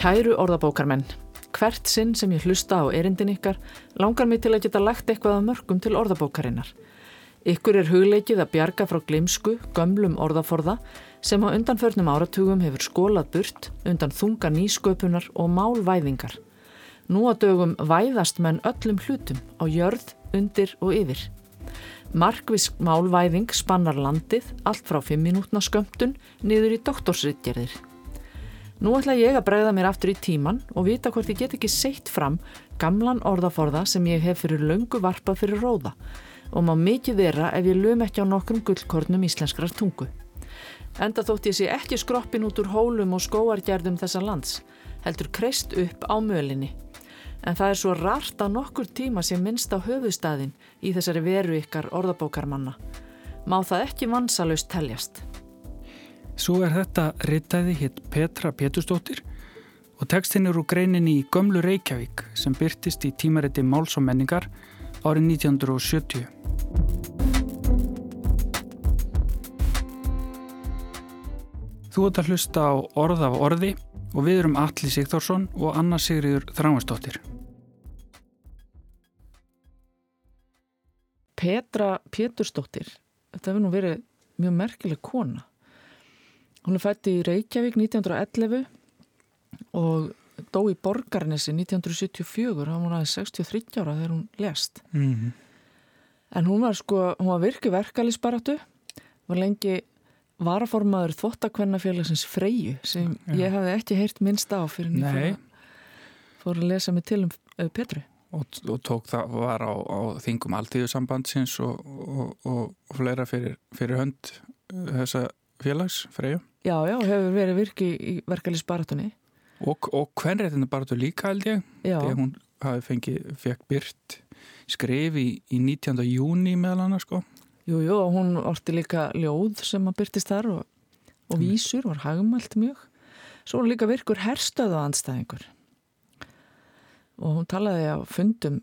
Kæru orðabókarmenn, hvert sinn sem ég hlusta á erindin ykkar langar mig til að geta lagt eitthvað af mörgum til orðabókarinnar. Ykkur er hugleikið að bjarga frá glimsku, gömlum orðaforða sem á undanförnum áratugum hefur skólað burt undan þunga nýsköpunar og málvæðingar. Nú að dögum væðast menn öllum hlutum á jörð, undir og yfir. Markvisk málvæðing spannar landið allt frá 5 minútna skömmtun niður í doktorsritgerðir. Nú ætla ég að bregða mér aftur í tíman og vita hvort ég get ekki seitt fram gamlan orðaforða sem ég hef fyrir löngu varpað fyrir róða og má mikið vera ef ég löm ekki á nokkrum gullkornum íslenskrar tungu. Enda þótt ég sé ekki skroppin út úr hólum og skóargerðum þessa lands, heldur kreist upp á mölinni. En það er svo rart að nokkur tíma sé minnst á höfustæðin í þessari veru ykkar orðabókarmanna. Má það ekki vansalust teljast. Svo er þetta rittæði hitt Petra Pétustóttir og tekstinn eru greinin í Gömlu Reykjavík sem byrtist í tímariti Máls og menningar árið 1970. Þú ert að hlusta á orð af orði og við erum Alli Sigþórsson og Anna Sigriður Þráinsdóttir. Petra Pétursdóttir, þetta hefur nú verið mjög merkileg kona. Hún er fætt í Reykjavík 1911 og dó í Borgarnesi 1974, hann var aðeins 63 ára þegar hún lest. Mm -hmm. En hún var sko, hún var virkið verkalisbaratu, var lengi varaformaður þvottakvennafélagsins Freyju sem Já. ég hafði ekki heyrt minnst á fyrir nýja fór að lesa mig til um uh, Petru. Og, og tók það var á, á þingum alltíðusambandsins og, og, og fleira fyrir, fyrir hönd uh, þessa félags Freyju. Já, já, hefur verið virkið í verkalisbaratunni. Og, og hvernréttinu bara þú líka held ég þegar hún hafi fengið, fekk byrt skrif í, í 19. júni meðal hana sko Jú, jú, og hún orti líka ljóð sem að byrtist þar og, og mm. vísur, var hagumælt mjög svo líka virkur herstöðu anstæðingur og hún talaði á fundum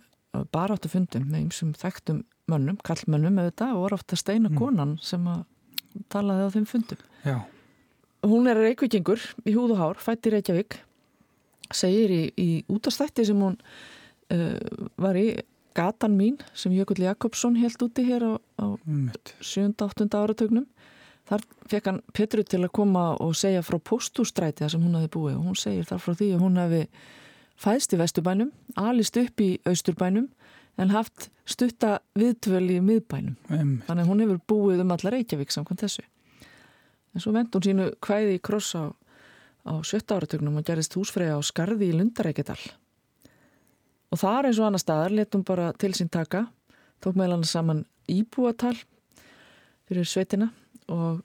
baráttu fundum með einsum þekktum mönnum, kallmönnum með þetta og var ofta steina mm. konan sem að talaði á þeim fundum Já. Hún er reykvikingur í húð og hár, fætt í Reykjavík segir í, í útastætti sem hún uh, var í gatan mín sem Jökull Jakobsson held úti hér á, á 7-8. áratögnum þar fekk hann Petru til að koma og segja frá postústræti það sem hún hafi búið og hún segir þar frá því að hún hafi fæðst í Vesturbænum alist upp í Austurbænum en haft stutta viðtvöl í miðbænum Emme. þannig að hún hefur búið um allar Reykjavík samkvæmt þessu en svo vend hún sínu hvæði í kross á á sjötta áratögnum og gerist húsfreyja á skarði í Lundarækjadal. Og þar eins og annar staðar letum bara til sín taka, tók meðlan saman íbúatal fyrir sveitina og,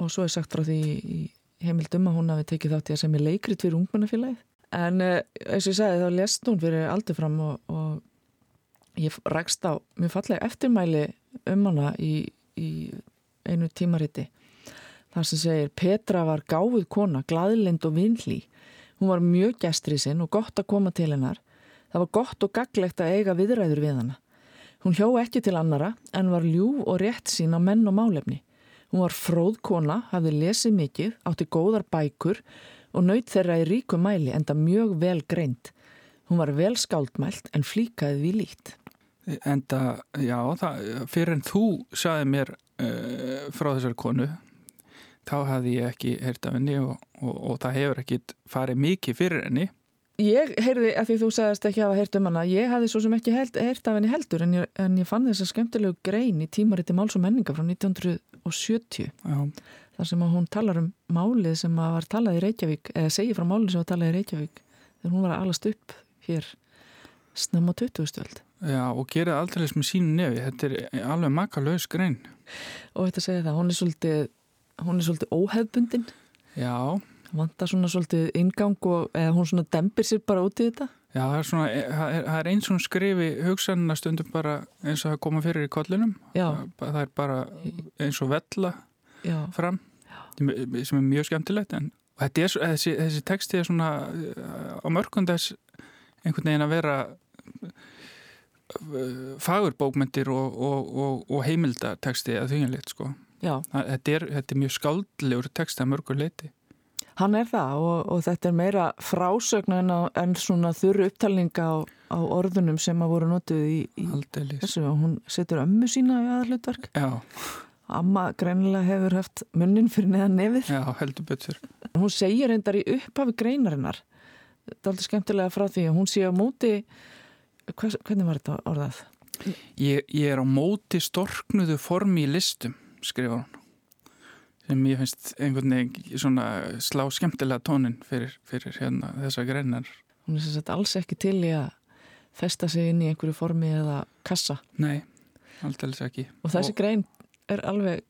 og svo er sagt frá því í heimildum að hún hafi tekið þátt í að sem er leikrit fyrir ungmennafélagið. En eh, eins og ég sagði þá lest hún fyrir aldur fram og, og ég rækst á mjög fallega eftirmæli um hana í, í einu tímariti þar sem segir Petra var gáð kona, gladlind og vinlí. Hún var mjög gæstrisinn og gott að koma til hennar. Það var gott og gaglegt að eiga viðræður við hana. Hún hjó ekki til annara en var ljú og rétt sín á menn og málefni. Hún var fróð kona, hafði lesið mikið, átti góðar bækur og naut þeirra í ríku mæli enda mjög vel greint. Hún var vel skáldmælt en flíkaði við lít. Enda, já, það, fyrir en þú saði mér uh, frá þessari konu þá hafði ég ekki heyrt af henni og, og, og það hefur ekki farið mikið fyrir henni. Ég heyrði, af því þú sagðist ekki að hafa heyrt um hana, ég hafði svo sem ekki heyrt af henni heldur en ég, en ég fann þess að skemmtilegu grein í tímariti Máls og menninga frá 1970 Já. þar sem hún talar um málið sem að var talað í Reykjavík, eða segir frá málið sem var talað í Reykjavík þegar hún var að alast upp hér snem á 20. stöld. Já og gerði aldrei sem sínu nefi, þetta er alveg makalös grein. Og þetta segja það, hún er svolítið hún er svolítið óhefbundin Já. Vantar svona svolítið ingang og eða hún svona dempir sér bara út í þetta? Já, það er, svona, það er, það er eins og skrifi hugsanna stundum bara eins og það koma fyrir í kollunum það, það er bara eins og vella Já. fram Já. sem er mjög skemmtilegt en er, þessi, þessi texti er svona á mörgum þess einhvern veginn að vera fagurbókmyndir og, og, og, og heimildarteksti að þvíjanleitt sko þetta er, þetta er mjög skáldlegur text að mörgur leiti Hann er það og, og þetta er meira frásögn en, á, en svona þurru upptalninga á, á orðunum sem að voru notuð í, í þessu og hún setur ömmu sína í aðalutverk. Já. Amma greinilega hefur haft munnin fyrir neðan nefið. Já, heldur betur. Hún segir reyndar í upphafi greinarinnar, þetta er alltaf skemmtilega frá því hún sé á móti, hvers, hvernig var þetta orðað? Ég, ég er á móti storknuðu formi í listum, skrifa hún sem ég finnst einhvern veginn svona slá skemmtilega tónin fyrir, fyrir hérna þessa greinar. Hún er sem sagt alls ekki til í að festa sig inn í einhverju formi eða kassa. Nei, alltaf ekki. Og þessi og... grein er alveg,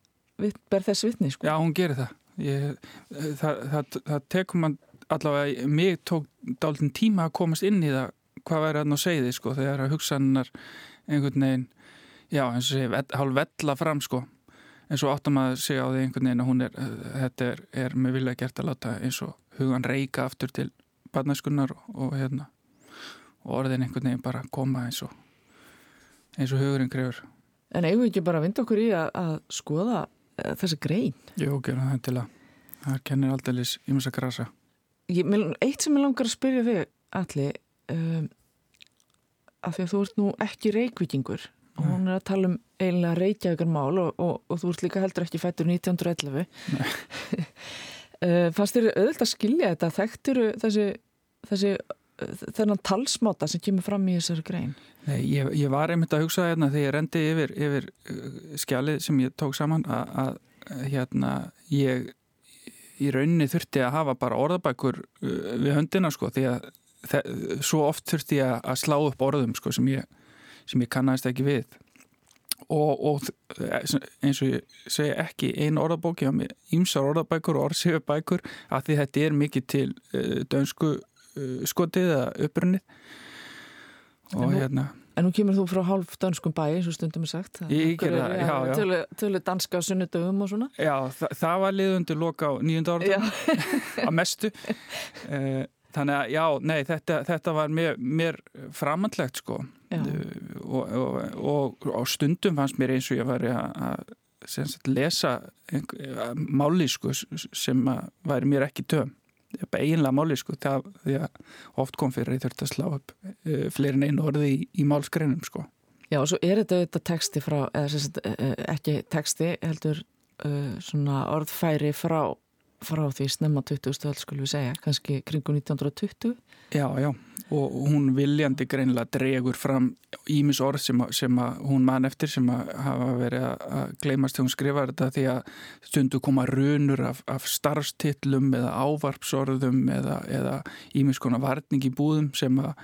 ber þess vitni sko. Já, hún gerir það. Ég, það, það, það tekum man allavega, mig tók dálítinn tíma að komast inn í það hvað væri að ná segði sko þegar að hugsanar einhvern veginn, já eins og sé, hálf vella fram sko en svo áttum að segja á því einhvern veginn að hún er, þetta er, er með vilja gert að láta eins og hugan reyka aftur til barnaskunnar og, og hérna og orðin einhvern veginn bara koma eins og eins og hugurinn grefur. En eigum við ekki bara að vinda okkur í að, að skoða uh, þessi grein? Jú, gerum það til að það kennir aldrei í mjög grasa. Ég, Eitt sem ég langar að spyrja þig allir um, af því að þú ert nú ekki reykvikingur hún er að tala um eiginlega reykjavíkar mál og, og, og þú ert líka heldur ekki fættur 1911 uh, fannst þér auðvitað að skilja þetta? Þekktur þessi, þessi þennan talsmáta sem kemur fram í þessari grein? Nei, ég, ég var einmitt að hugsa hérna þegar ég rendi yfir, yfir uh, skjalið sem ég tók saman að hérna ég í rauninni þurfti að hafa bara orðabækur uh, við höndina sko því að svo oft þurfti ég að slá upp orðum sko sem ég sem ég kannast ekki við og, og eins og ég segi ekki einu orðabók ég með ímsar orðabækur og orðsífabækur að því þetta er mikið til uh, dönsku uh, skotið eða upprunnið og nú, hérna En nú kemur þú frá hálf danskum bæi, svo stundum er sagt. Ég gerði það, já, já. Tölu, tölu danska á sunnudöfum og svona. Já, þa það var liðundur loka á nýjunda áratum, að mestu. Þannig að já, nei, þetta, þetta var mér, mér framandlegt sko og, og, og, stundum fannst mér eins og ég var að lesa mállísku sem væri mér ekki töm eiginlega mállísku því að oft kom fyrir að ég þurfti að slá upp uh, fleirin einu orði í, í málskreinum sko. Já og svo er þetta auðvitað texti frá, eða sagt, ekki texti heldur svona orðfæri frá frá því snemma 20. öll skulum við segja, kannski kringu 1920 Já, já, og hún viljandi greinilega dregur fram ímis orð sem, sem hún man eftir sem hafa verið að gleymast þegar hún skrifar þetta því að stundu koma runur af, af starfstillum eða ávarpsorðum eða, eða ímis konar varning í búðum sem að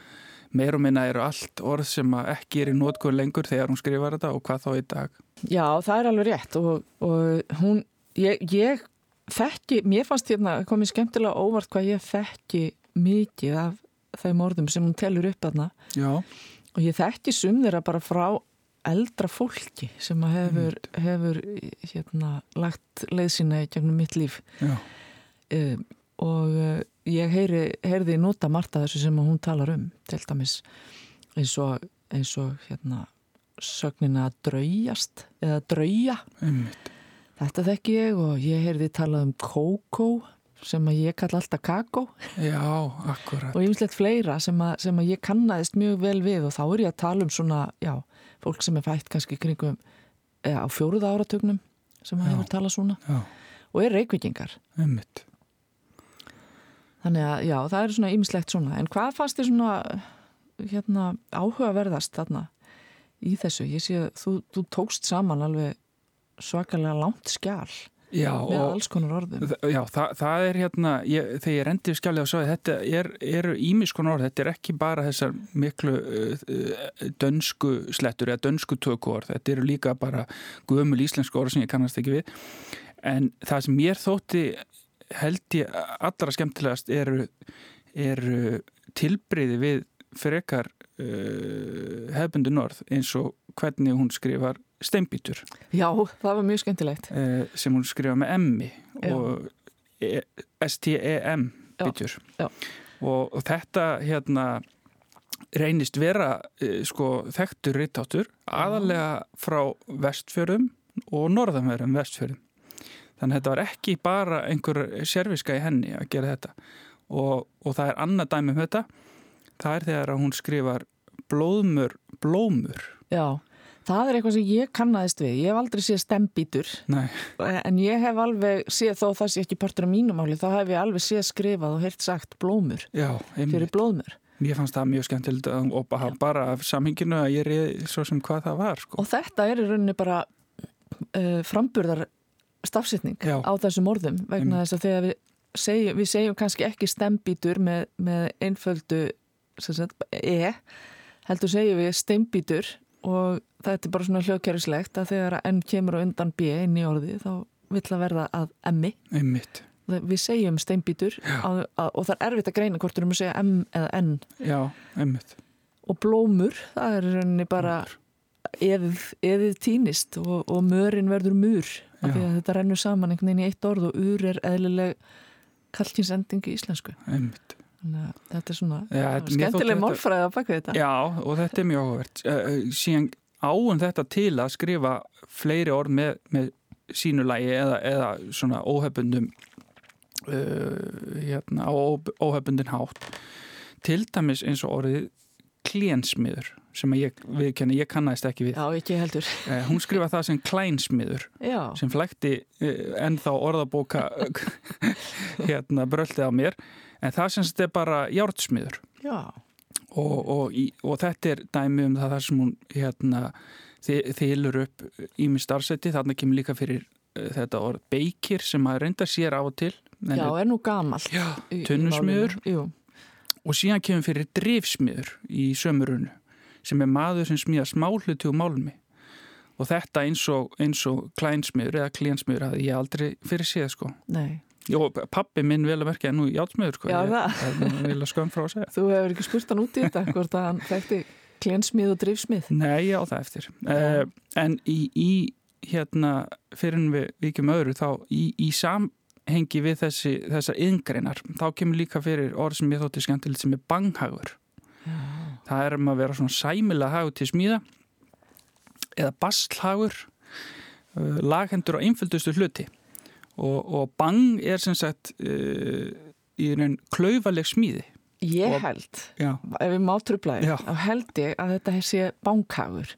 meir og minna eru allt orð sem ekki er í nótkuð lengur þegar hún skrifar þetta og hvað þá í dag Já, það er alveg rétt og, og hún, ég, ég þekki, mér fannst hérna komið skemmtilega óvart hvað ég þekki mikið af þeim orðum sem hún telur upp aðna og ég þekki sum þeirra bara frá eldra fólki sem hefur, mm. hefur hérna, lagt leiðsina í gegnum mitt líf. Um, og uh, ég heyri, heyriði nota Marta þessu sem hún talar um til dæmis eins og, eins og hérna, sögnina að draujast eða drauja einmitt Þetta þekki ég og ég heyrði talað um kókó sem að ég kalla alltaf kakó. Já, akkurat. Og ymslegt fleira sem að, sem að ég kannadist mjög vel við og þá er ég að tala um svona, já, fólk sem er fætt kannski kringum eða, á fjóruða áratögnum sem að hefur talað svona já. og er reykvikingar. Ummitt. Þannig að, já, það er svona ymslegt svona. En hvað fannst þér svona, hérna, áhugaverðast þarna í þessu? Ég sé að þú, þú tókst saman alveg svakalega langt skjál já, með alls konar orðum. Já, það, það er hérna ég, þegar ég rendi skjálið og svo þetta er, eru ímiskonar orð, þetta er ekki bara þessar miklu uh, uh, dönsku slettur eða dönsku töku orð þetta eru líka bara guðmul íslensku orð sem ég kannast ekki við. En það sem ég þótti held ég allra skemmtilegast eru, eru tilbreyði við frekar uh, hefbundin orð eins og hvernig hún skrifar steinbítur. Já, það var mjög skemmtilegt. Eh, sem hún skrifa með emmi og e, S-T-E-M bítur. og, og þetta hérna reynist vera e, sko þekktur rittátur aðalega frá vestfjörum og norðanverðum vestfjörum þannig að þetta var ekki bara einhver serviska í henni að gera þetta. Og, og það er annað dæmi um þetta. Það er þegar hún skrifar blóðmur, blómur. Já, það er eitthvað sem ég kannaðist við ég hef aldrei séð stembítur Nei. en ég hef alveg séð þó það sé ekki partur af mínumáli, þá hef ég alveg séð skrifað og heilt sagt blómur Já, fyrir blóðmur Mér fannst það mjög skemmtilegt og bara, af samhenginu að ég reyði svo sem hvað það var sko. Og þetta er í rauninni bara uh, framburðar stafsitning Já. á þessum orðum vegna þess að þegar við segjum, við segjum kannski ekki stembítur með, með einföldu e, heldur segjum við stembítur og þetta er bara svona hljóðkerfislegt að þegar enn kemur á undan b inn í orði þá vill að verða að emmi við segjum steinbítur að, að, og það er erfitt að greina hvort við erum að segja M eða N. Já, og blómur, það er rauninni bara eðið, týnist og, og mörin verður múr af því að þetta rennur saman einhvern veginn í eitt orð og úr er eðlileg kallkinsending í íslensku. Einmitt þetta er svona skemmtileg þetta- málfræði á baka þetta. Já, og þetta er mjög áhugavert. Síðan áum þetta til að skrifa fleiri orð með, með sínu lagi eða, eða svona óhefbundum uh, hérna, óhefbundin hátt. Til dæmis eins og orðið klénsmiður sem ég viðkenni, ég kannast ekki við. Já, ekki heldur. Hún skrifa það sem klænsmiður Já, sem flækti ennþá orðabóka hérna bröldið á mér en það sem þetta er bara jártsmiður já, og, og, í, og þetta er dæmi um það þar sem hún hérna, þylur upp ími starfseti, þarna kemur líka fyrir uh, þetta orð beikir sem að reynda sér af og til. Já, er nú gamalt í- í tunnusmiður. og síðan kemur fyrir drifsmiður í sömurunu sem er maður sem smíða smáhluti úr málmi. Og þetta eins og, eins og klænsmiður eða klénsmiður hafði ég aldrei fyrir séð sko. Nei Jó, pappi minn vel að verka en nú játsmiður sko Já, ég, það. nú vel að skömm frá að segja Þú hefur ekki spurt hann út í þetta hvort að hann þekkti klénsmið og drifsmið Nei, já, það eftir. Uh, en í, í hérna, fyrir en við vikjum öðru, þá í, í samhengi við þessi, þessar yngreinar, þá kemur líka fyrir orð sem ég þótti skemmtilegt sem er banghagur. Já. Það er um að vera svona sæmilega hagur til smíða eða bastlhagur, uh, laghendur á einföldustu hluti. Og, og bang er sem sagt uh, í raun klaufaleg smíði. Ég Og- held, Já. ef við má trublaði, Já. þá held ég að þetta sé bánkhagur.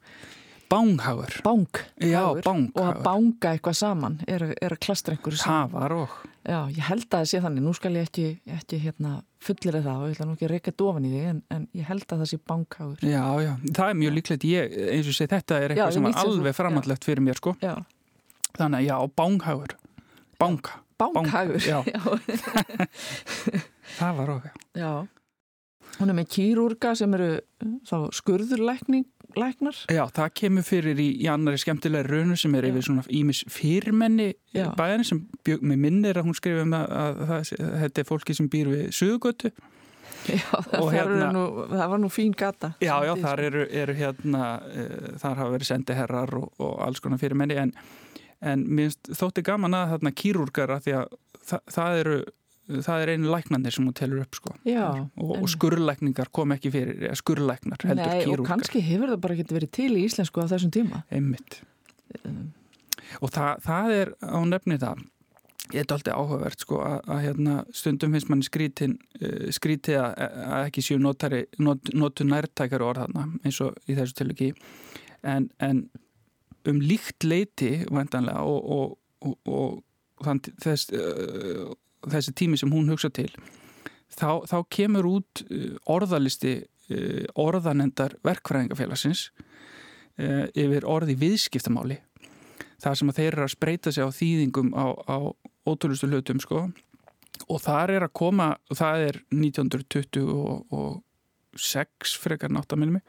Banghagur. Bánk. Já, Og að bánga eitthvað saman er, er að klastra einhverju saman. Það var og. Já, ég held að það sé þannig. Nú skal ég ekki, ekki hérna, fullir það og ég ætla nú ekki að reyka dofan í því en, en ég held að það sé bánkhagur. Já, já, það er mjög líklegt ég, eins og sé, þetta er Já, eitthvað ég sem er alveg framallegt fyrir mér, sko Já, þannig að já, bánghagur bánka, bánkhagur. Já. Já. það var okkur Já. Hún er með kýrúrga sem eru þá skurðurlæknar. Já, það kemur fyrir í, í annari skemmtilega raunu sem er Já. yfir svona ímis fyrirmenni Já. bæðin sem bjög með minnir að hún skrifa um að, að, að, að þetta er fólki sem býr við suðugötu Já, það, hérna... nú, það var nú fín gata. Já, já, þar eru, eru hérna uh, þar hafa verið sendiherrar og, og alls konar fyrirmenni en, en mér finnst þótti gaman að þarna kýrúrgara því að það, það eru það er einu læknanir sem hún telur upp sko. Já, og, en- og skurrlækningar kom ekki fyrir skurrlæknar heldur Nei, og kýrúrgar kannski hefur það bara getið verið til í íslensku á þessum tíma. einmitt og það, það er á nefni það ég er alltaf áhugavert sko að, að hérna, stundum finnst mann skrítin uh, skrítið að, að ekki séu notari, not, notu nærtækari orðana eins og í þessu tilviki en, en um líkt leiti vantanlega og, og, og, og þann, þess, uh, þessi tími sem hún hugsa til þá, þá kemur út orðalisti uh, orðanendar verkfræðingafélagsins uh, yfir orði viðskiptamáli. Þar sem að þeir eru að spreita sig á þýðingum á, á ótrúlustu hlutum sko. Og þar er að koma, það er 1926 frekar náttaminni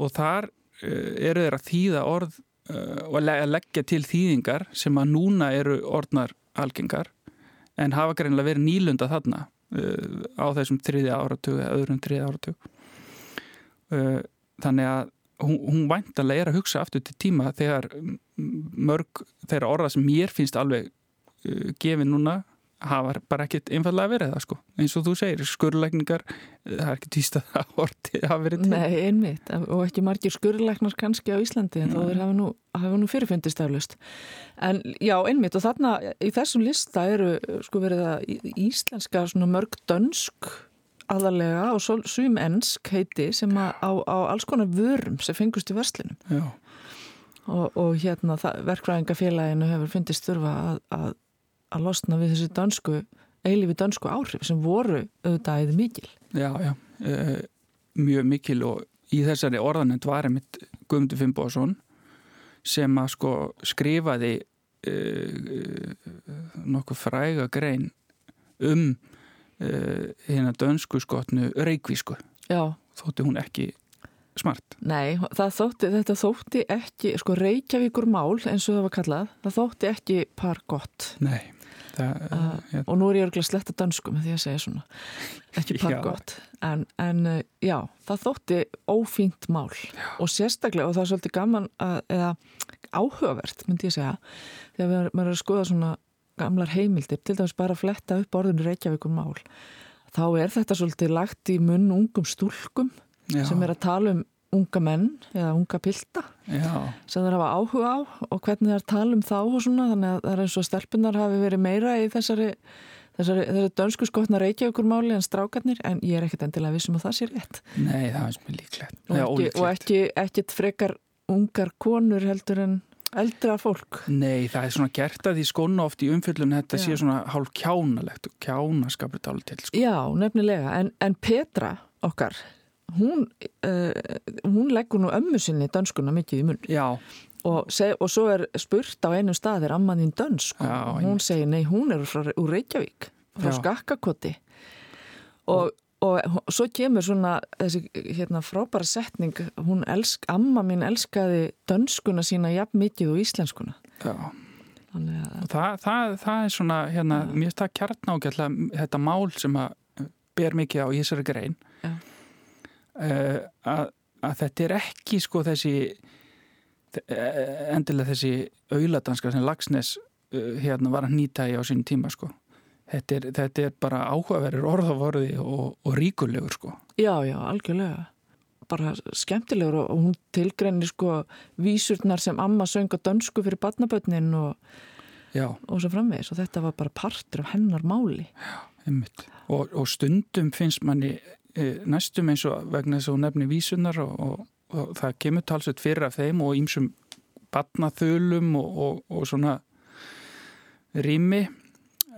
og þar eru þeir að þýða orð uh, og að leggja til þýðingar sem að núna eru orðnar algengar en hafa greinlega verið nýlunda þarna uh, á þessum þriðja áratug eða öðrum þriðja áratug. Þannig að hún, hún væntanlega er að hugsa aftur til tíma þegar mörg þeirra orða sem mér finnst alveg gefið núna hafa bara ekkit einfallega verið það sko. Eins og þú segir, skurðlækningar það er ekki týst að það orti hafa verið til. Nei, einmitt, og ekki margir skurðlæknar kannski á Íslandi en þeir hafa nú, nú fyrirfundist aflust en já, einmitt og þarna í þessum lista eru sko verið að íslenska svona mörg dönsk aðalega og sum ennsk heiti sem að á, á alls konar vörum sem fengust í verslinum Já. og, og hérna verkfræðingafélaginu hefur fundist þurfa að, að, að losna við þessi dönsku eilifi dönsku áhrif sem voru auðvitað eða mikil. Já, já, e, mjög mikil og í þessari orðanend var einmitt Guðmundur Fimboðsson sem að sko skrifaði e, nokkuð fræga grein um hérna dönsku skotnu reikvísku. Já. Þótti hún ekki smart. Nei, þótti, þetta þótti ekki, sko Reykjavíkur mál eins og það var kallað, það þótti ekki par gott. Nei. Það, ja. og nú er ég örgulega sletta dansku með því að segja svona ekki par gott en, en já, það þótti ófínt mál já. og sérstaklega og það er svolítið gaman að, eða áhugavert myndi ég segja þegar maður er að skoða svona gamlar heimildir til dæmis bara að fletta upp orðinu Reykjavíkur mál þá er þetta svolítið lagt í munn ungum stúlkum já. sem er að tala um unga menn eða unga pilda Já. sem þeir hafa áhuga á og hvernig þeir tala um þá og svona þannig að það er eins og stelpunar hafi verið meira í þessari, þessari, þessari dönsku skotna reykjaukurmáli en strákarnir en ég er ekkert endilega vissum að það sé rétt Nei, það er mjög líklegt og ekki, og ekki, ekkit frekar ungar konur heldur en eldra fólk Nei, það er svona gert að því skonu oft í umfyllun þetta Já. sé svona hálf kjánalegt og kjánaskapur tala til sko. Já, nefnilega, en, en Petra okkar hún, uh, hún leggur nú ömmu sinni dönskuna mikið í mun og, og svo er spurt á einu stað er ammaninn dönsk? Já, og hún segir nei, hún er frá, úr Reykjavík frá Skakkakoti. Og, og, og svo kemur svona þessi hérna, frábæra setning hún elsk, amma mín elskaði dönskuna sína jafn mikið og íslenskuna. Já. Það, það, það er svona, hérna, mér finnst það kjarnákjalla þetta mál sem að ber mikið á í þessari grein. Já að, að þetta er ekki sko þessi endilega þessi auðladanska sem Lagsnes uh, hérna var að nýta í á sín tíma sko. Þetta er, þetta er bara áhugaverður orðavorði og, og ríkulegur sko. Já, já, algjörlega. Bara skemmtilegur og hún tilgreinir sko vísurnar sem amma söng á dönsku fyrir badnabötnin og, og svo framvegis. Og þetta var bara partur af hennar máli. Já, einmitt. Og, og stundum finnst manni næstum eins og vegna þess að hún nefni vísunar og, og, og það kemur talsveit fyrir af þeim og ímsum batnaþölum og, og svona rými.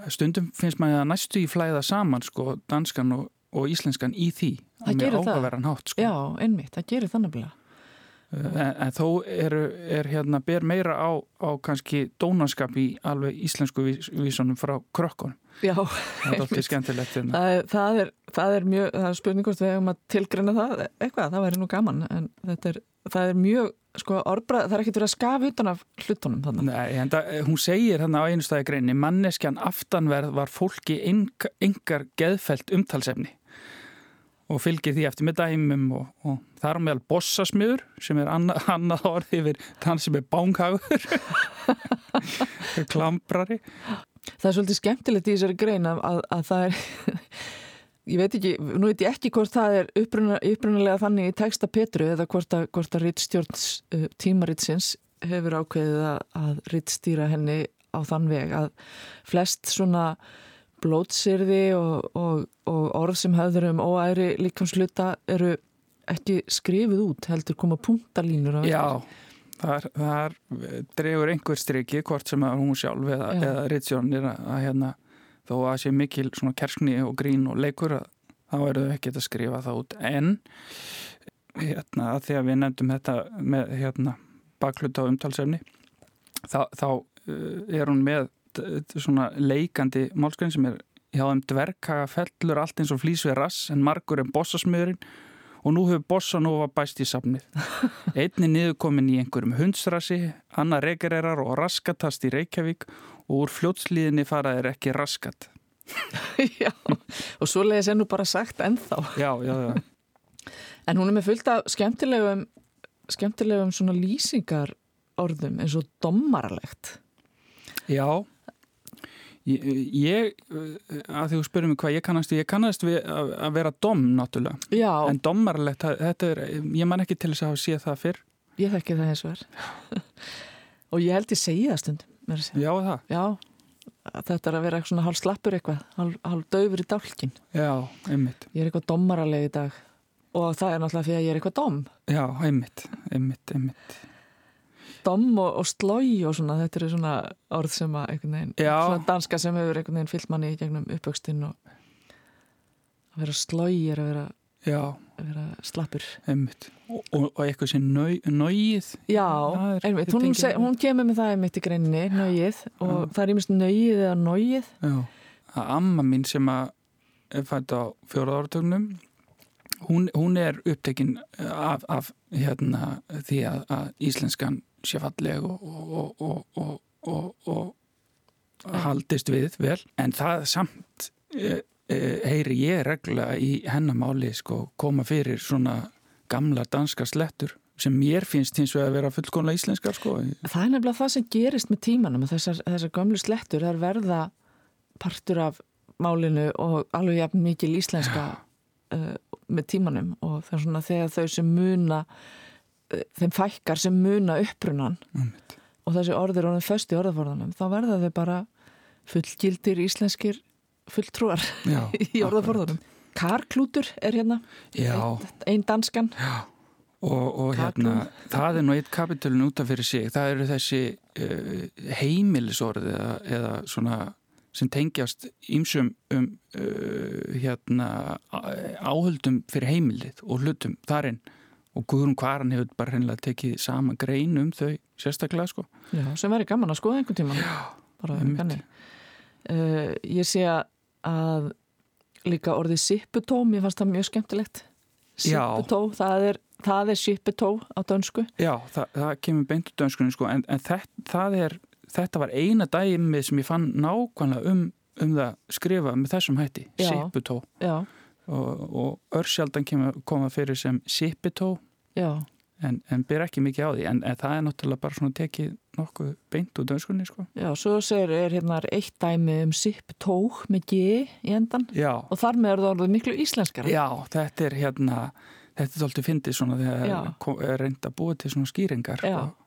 Stundum finnst maður að næstu í flæða saman sko danskan og íslenskan í því það gerir það. hátt, sko. já, einmitt, það gerir þannig að En, en þó er, er hérna ber meira á, á kannski dónaskap í alveg íslensku vísunum frá krökkun Já, það er hérna. það, er, það, er, það er mjög, það er spurningust við hefum að tilgrina það eitthvað, það væri nú gaman en er, það er mjög sko orðbrað, það er ekkert verið að skafa utan af hlutunum þannig. Nei, en það, hún segir hérna á einu staði greini, manneskjan aftanverð var fólki engar geðfelt umtalsefni og fylgir því eftir með dæmum og, og þar meðal bossasmiður sem er annað, annað orði yfir þann sem er bánkagur klambrari. Það er svolítið skemmtilegt í þessari grein að, að, að það er ég veit ekki, nú veit ég ekki hvort það er upprunalega þannig í texta Petru eða hvort að, að rittstjórns uh, tímaritsins hefur ákveðið að, að rittstýra henni á þann veg að flest svona blótsirði og, og, og orð sem höfður um óæri líkamsluta eru ekki skrifið út heldur koma punktalínur á Já, þar, þar drefur einhver striki hvort sem að hún sjálf eða, eða Rittsjón að, hérna þó að sé mikil svona kerskni og grín og leikur að þá eru þau ekkert að skrifa það út. En hérna að því að við nefndum þetta með hérna bakluta umtalsefni þá, þá uh, er hún með svona leikandi málskræn sem er hjá þeim dverkaga fellur allt eins og flýs við rass en margur er bossasmöðurinn og nú hefur Bossanova bæst í safnið. Einni niðurkomin í einhverjum hundsrassi, annar regererar og raskatast í Reykjavík og úr fljótslíðinni faraðir ekki raskat. já, og svo leiðis ennú bara sagt ennþá. Já, já, já. En hún er með fullt af skemmtilegum, skemmtilegum svona lýsingar orðum eins og dommaralegt. Já, Ég, ég að því þú spyrir mig hvað ég kannast ég kannast við að, vera dom náttúrulega, Já, en dommarlegt þetta er, ég man ekki til þess að hafa séð það fyrr. Ég þekki það eins og er og ég held ég segi það stundum segja. Já, það, Já, þetta er að vera eitthvað svona hálf slappur eitthvað, hálf, hálf döfur í dálkin já, einmitt. Ég er eitthvað dommaraleg í dag. Og það er náttúrulega því að ég er eitthvað dom. Já, einmitt, einmitt, einmitt dom og, og slói og svona þetta eru svona orð sem að einhvern veginn Já. svona danska sem hefur einhvern veginn fyllt manni í gegnum uppvöxtinn og að vera slói er að vera, Já, að vera slappur. Einmitt. Og, og, og eitthvað sem náið Já, einmitt, hún, seg, hún kemur með það einmitt í greinni, nöyið og það er ímest nöyið eða nóið Já, að amma mín sem að er fætt á fjóraða áratögnum hún, hún er upptekinn af, af hérna því að, að íslenskan sé falleg og, og, og, og, og, og haldist við vel en það samt e, e, heyri ég reglulega í hennamáli sko koma fyrir svona gamla danska slettur sem mér finnst hins vegar að vera fullkonlega íslenskar sko. Það er nefnilega það sem gerist með tímanum þessar, þessar gömlu slettur, það er verða partur af málinu og alveg jafn mikil íslenska uh, með tímanum. Og það er svona þegar þau sem muna þeim fækkar sem muna upprunan. Einmitt. og þessi orðir orðin föst í orðaforðanum þá verða þau bara fullgildir íslenskir fulltrúar Já, í orðaforðanum Karklútur er hérna Já, einn danskan. Og, og hérna, það er nú eitt kapitölun út af fyrir sig, það eru þessi uh, heimilisorð eða, eða svona sem tengjast ímsum um uh, hérna áhöldum fyrir heimilið og hlutum þarinn og Guðrún Kvaran hefur bara hreinlega tekið sama grein um þau sérstaklega sko. Já, sem væri gaman að skoða einhvern tíman bara einmitt. kanni uh, Ég sé að líka orðið sipputó mér fannst það mjög skemmtilegt Já. Sipputó, það er, það er sipputó á dönsku Já, það, það kemur beint út dönskunni sko, en, en þetta, er, þetta var eina dæmið sem ég fann nákvæmlega um, um það skrifa með þessum hætti, Já. sipputó Já, og, og örsjaldan koma fyrir sem sippitó já, en, en ber ekki mikið á því. En, en það er náttúrulega bara svona tekið nokkuð beint úr dönskunni sko. já Svo segir er hérna eitt dæmi um sipputó með G í endan Já, og þar með er það orðið miklu íslenskara já, þetta er hérna þetta er alltaf fyndið svona þegar ko- er reynd að búa til svona skýringar Já. sko.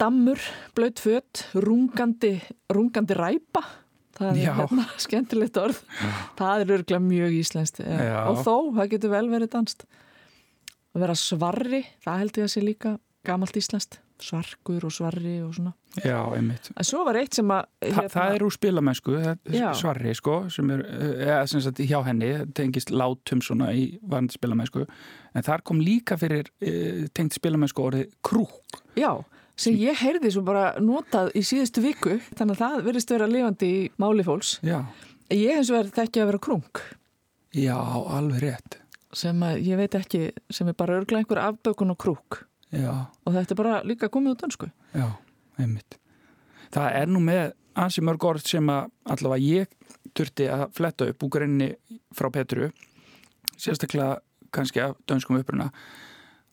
Dammur, blöyt fött, rungandi, rungandi ræpa Það er Já. hérna skemmtilegt orð Það er örgulega mjög íslenskt já. Já. og þó, það getur vel verið danst að vera svarri það held ég að sé líka gamalt íslenskt svarkur og svarri og svona Já, einmitt en svo var eitt sem að Þa, það er úr spilamennsku, Já. svarri sko, sem er, eða sem sagt hjá henni tengist látum svona í varandi spilamennsku, en þar kom líka fyrir e, tengt spilamennsku orðið krúk. já, sem ég heyrði svo bara notað í síðustu viku þannig að það verðist vera lifandi í máli fólks Já. ég hins vegar þekki að vera krung Já, alveg rétt. sem að ég veit ekki, sem er bara örglega einhver afbökun og krúk Já, og þetta er bara líka komið út önsku já, einmitt. Það er nú með ansi mörg orð sem að allavega ég þurfti að fletta upp úr greinni frá Petru, sérstaklega kannski af dönskum uppruna,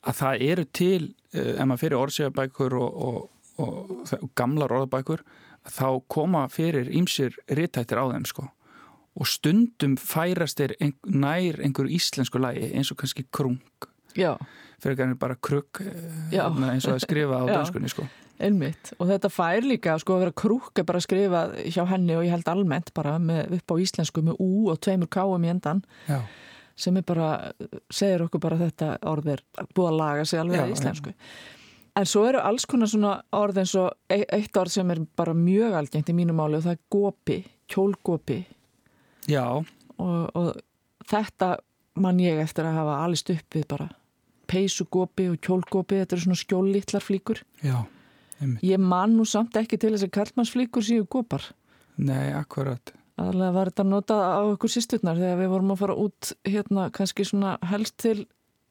að það eru til, eh, ef maður fyrir orðsegabækur og, og, og, og gamlar orðabækur, að þá koma fyrir ýmsir ritættir á þeim sko. Og stundum færast þeir ein, nær einhverju íslensku lagi eins og kannski krung, já, fyrir kannski bara krugg Já. eins og að skrifa á Já. dönskunni sko. einmitt og þetta fær líka, sko að vera krúk er bara skrifað hjá henni og ég held almennt bara með, upp á íslensku með ú og tveimur káum í endan Já. Sem er bara, segir okkur bara þetta orð er búið að laga sig alveg Já, að íslensku. En svo eru alls konar svona orð eins og e- eitt orð sem er bara mjög algengt í mínu máli og það er gopi, kjólgopi. Já, og, og þetta man ég eftir að hafa alist upp við bara. Peysugopi og kjólgopi, þetta eru svona skjóllítlar flíkur. Já, einmitt. ég man nú samt ekki til þess að kallmannsflíkur séu gopar. Nei, akkurat. Aðalega var þetta notað á okkur sýsturnar þegar við vorum að fara út hérna kannski svona helst til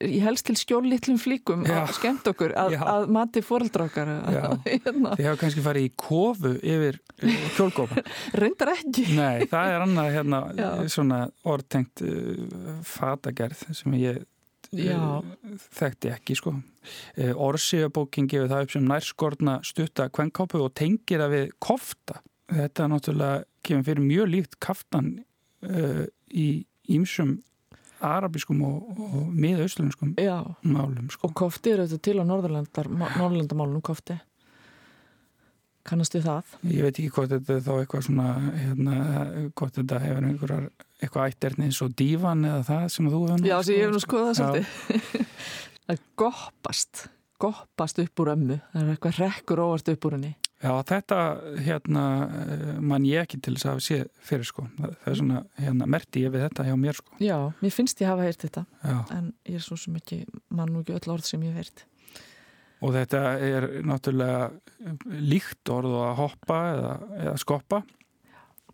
í helst til skjóllítlum flíkum Já. að skemmt okkur, að, Já. að mati fóreldra okkar Já. hérna. Þið hafa kannski farið í kofu yfir uh, kjólgópa. reyndar ekki Nei, það er annað hérna Já. svona orðtengt uh, fatagerð sem ég Já. uh, þekkti ekki sko. Orsiðabókin gefur það upp sem nærskortna stutta kvenkápu og tengir það við kofta. Þetta náttúrulega kemur fyrir mjög líkt kaftan uh, í ímsum arabískum og, og miðauslunskum málum sko. og kofti eru þetta til á Norðurlandamálunum kofti. Kannastu það? Ég veit ekki hvort þetta er þá eitthvað svona hérna, hvort þetta hefur einhverjar eitthvað ætterni eins og dívan eða það sem þú hefur Já, sem ég hef nú skoðað svolítið. Það er goppast goppast upp úr ömmu. Það er eitthvað rekkur óvart upp úr henni Já, þetta hérna mann ég ekki til þess að sé fyrir sko. Það er svona, hérna, merti ég við þetta hjá mér sko. Já, mér finnst ég hafa heyrt þetta Já. en ég er svo sem ekki mann og ekki öll orð sem ég hef heyrt. Og þetta er náttúrulega líkt orð að hoppa eða, eða skoppa.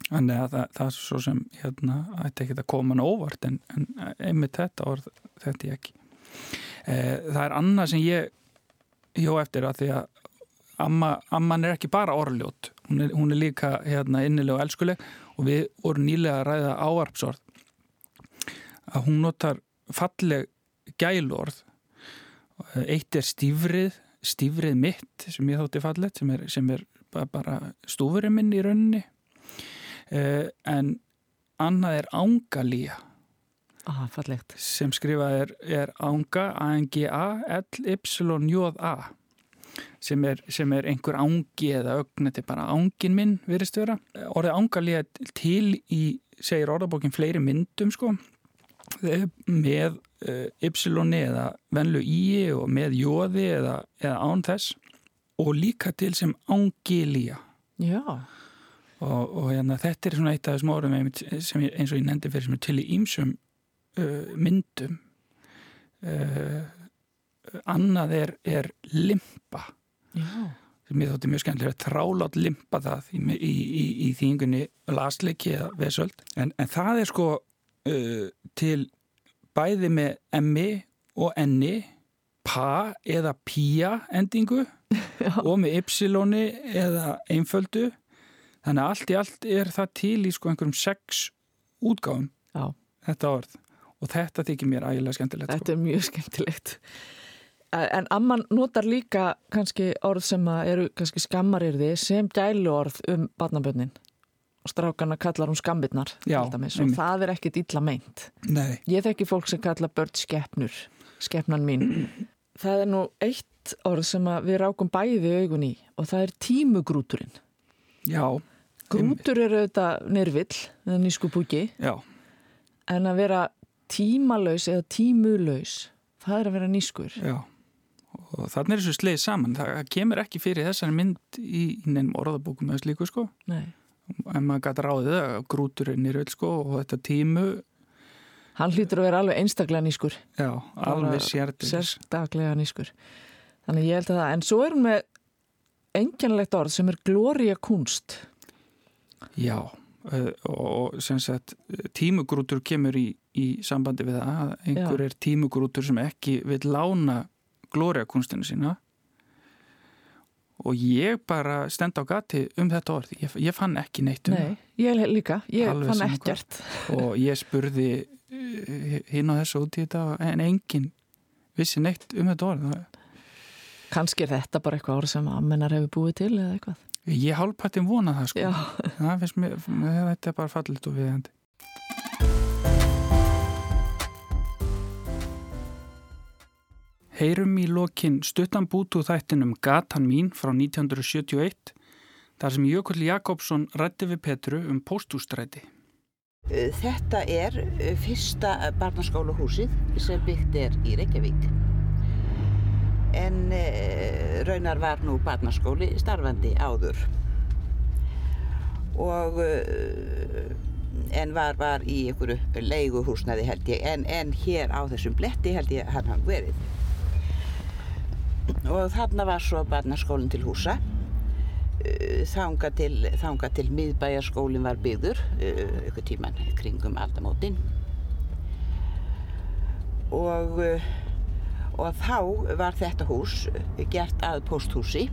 Þannig að það, það er svo sem hérna ætti ekki að koma hann óvart en, en einmitt þetta orð þetta ég ekki. E, það er annað sem ég hjó eftir að því að amma, amman er ekki bara orðljót, hún hún er líka hérna innileg og elskuleg. Og við vorum nýlega að ræða áarpsorð að hún notar falleg gælorð. Eitt er stífrið stífrið mitt sem ég þótti fallet sem er, sem er bara stúfurinn minn í rauninni. Uh, en annað er ángalía ah, sem skrifað er, er ánga A-N-G-A L-Y-J-A sem er, sem er einhver ángi eða ögn þetta er bara ángin minn virðist vera. Orðið ángalía til í segir orðabókin fleiri myndum sko. Með uh, y eða venlu í og með jóði eða, eða án þess. Og líka til sem ángilía Já. Og, og hérna, þetta er svona eitt af þessum orðum sem ég, eins og ég nefndi fyrir sem er til í ímsum uh, myndum. Uh, annað er, er limpa Já sem ég þótti mjög skemmtilega þrálátt limpa það í, í, í, í þýngunni lasleiki eða vesöld en, en það er sko uh, til bæði með emmi og enni pa eða pía endingu Já. og með ypsiloni eða einföldu þannig að allt í allt er það til í sko einhverjum sex útgáðum Já. þetta orð og þetta þykir mér ægilega skemmtilegt Þetta sko. er mjög skemmtilegt En amman notar líka kannski orð sem eru kannski skammarirði sem gælu orð um barnabönnin og strákana kallar hún skambirnar Já, og það er ekkit illa meint. Nei. Ég þekki fólk sem kalla börn skeppnur skeppnan mín. Það er nú eitt orð sem við rákum bæði augun í og það er tímugrúturinn. Já Grútur eru auðvitað nyrvill eða nýsku búki Já. en að vera tímalaus eða tímulaus það er að vera nýskur Já og þannig er þessu sleið saman. Það kemur ekki fyrir þessari mynd í nefnum orðabókum eða slíku sko. Nei. en maður gæti ráðið að grúturinn er öll sko og þetta tímu hann hlýtur að vera alveg einstaklega nýskur. Já, alveg sérstaklega nýskur. Þannig ég held að það, en svo er hún með engjanlegt orð sem er glória kunst. Já og sem sagt tímugrútur kemur í, í sambandi við það að einhver já. er tímugrútur sem ekki vil lána glória kunstinu sína. Og ég bara stend á gati um þetta orð. Ég, ég fann ekki neitt um Nei, ég líka, ég Alveg fann ekkert. Og ég spurði hinn á þessu út í þetta en enginn vissi neitt um þetta orð. Kanski er þetta bara eitthvað orð sem ammennar hefur búið til eða eitthvað. Ég hálfpættin vona það sko. Það finnst mér, þetta er bara fallit og viðandi Heyrum í lokin stuttan bútu þættinum Gatan mín frá 1971 þar sem Jökull Jakobsson rætti við Petru um póstústræti. Þetta er fyrsta barnaskólahúsið sem byggt er í Reykjavík. En e, raunar var nú barnaskóli starfandi áður. Og, en var, var í einhverju leiguhúsnaði held ég, en, en hér á þessum bletti held ég hann hann verið og þarna var svo barnaskólinn til húsa. Þanga til, þanga til miðbæjarskólinn var byggður ykkur tíman kringum aldamótin. Og, og þá var þetta hús gert að posthúsi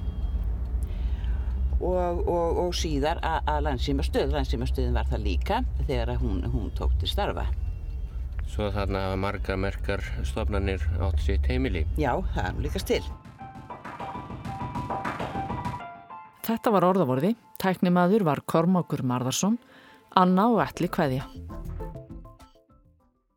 og, og, og síðar að, að landsýmastöð landsýmastöðin var það líka þegar hún, hún tók til starfa. Svo þarna hafa margar merkar stofnanir átt sitt heimili? Já, það er nú líkast til. Þetta var orðavorði, tæknimaður var Kormákur Marðarsson, Anna og Alli Kveðja.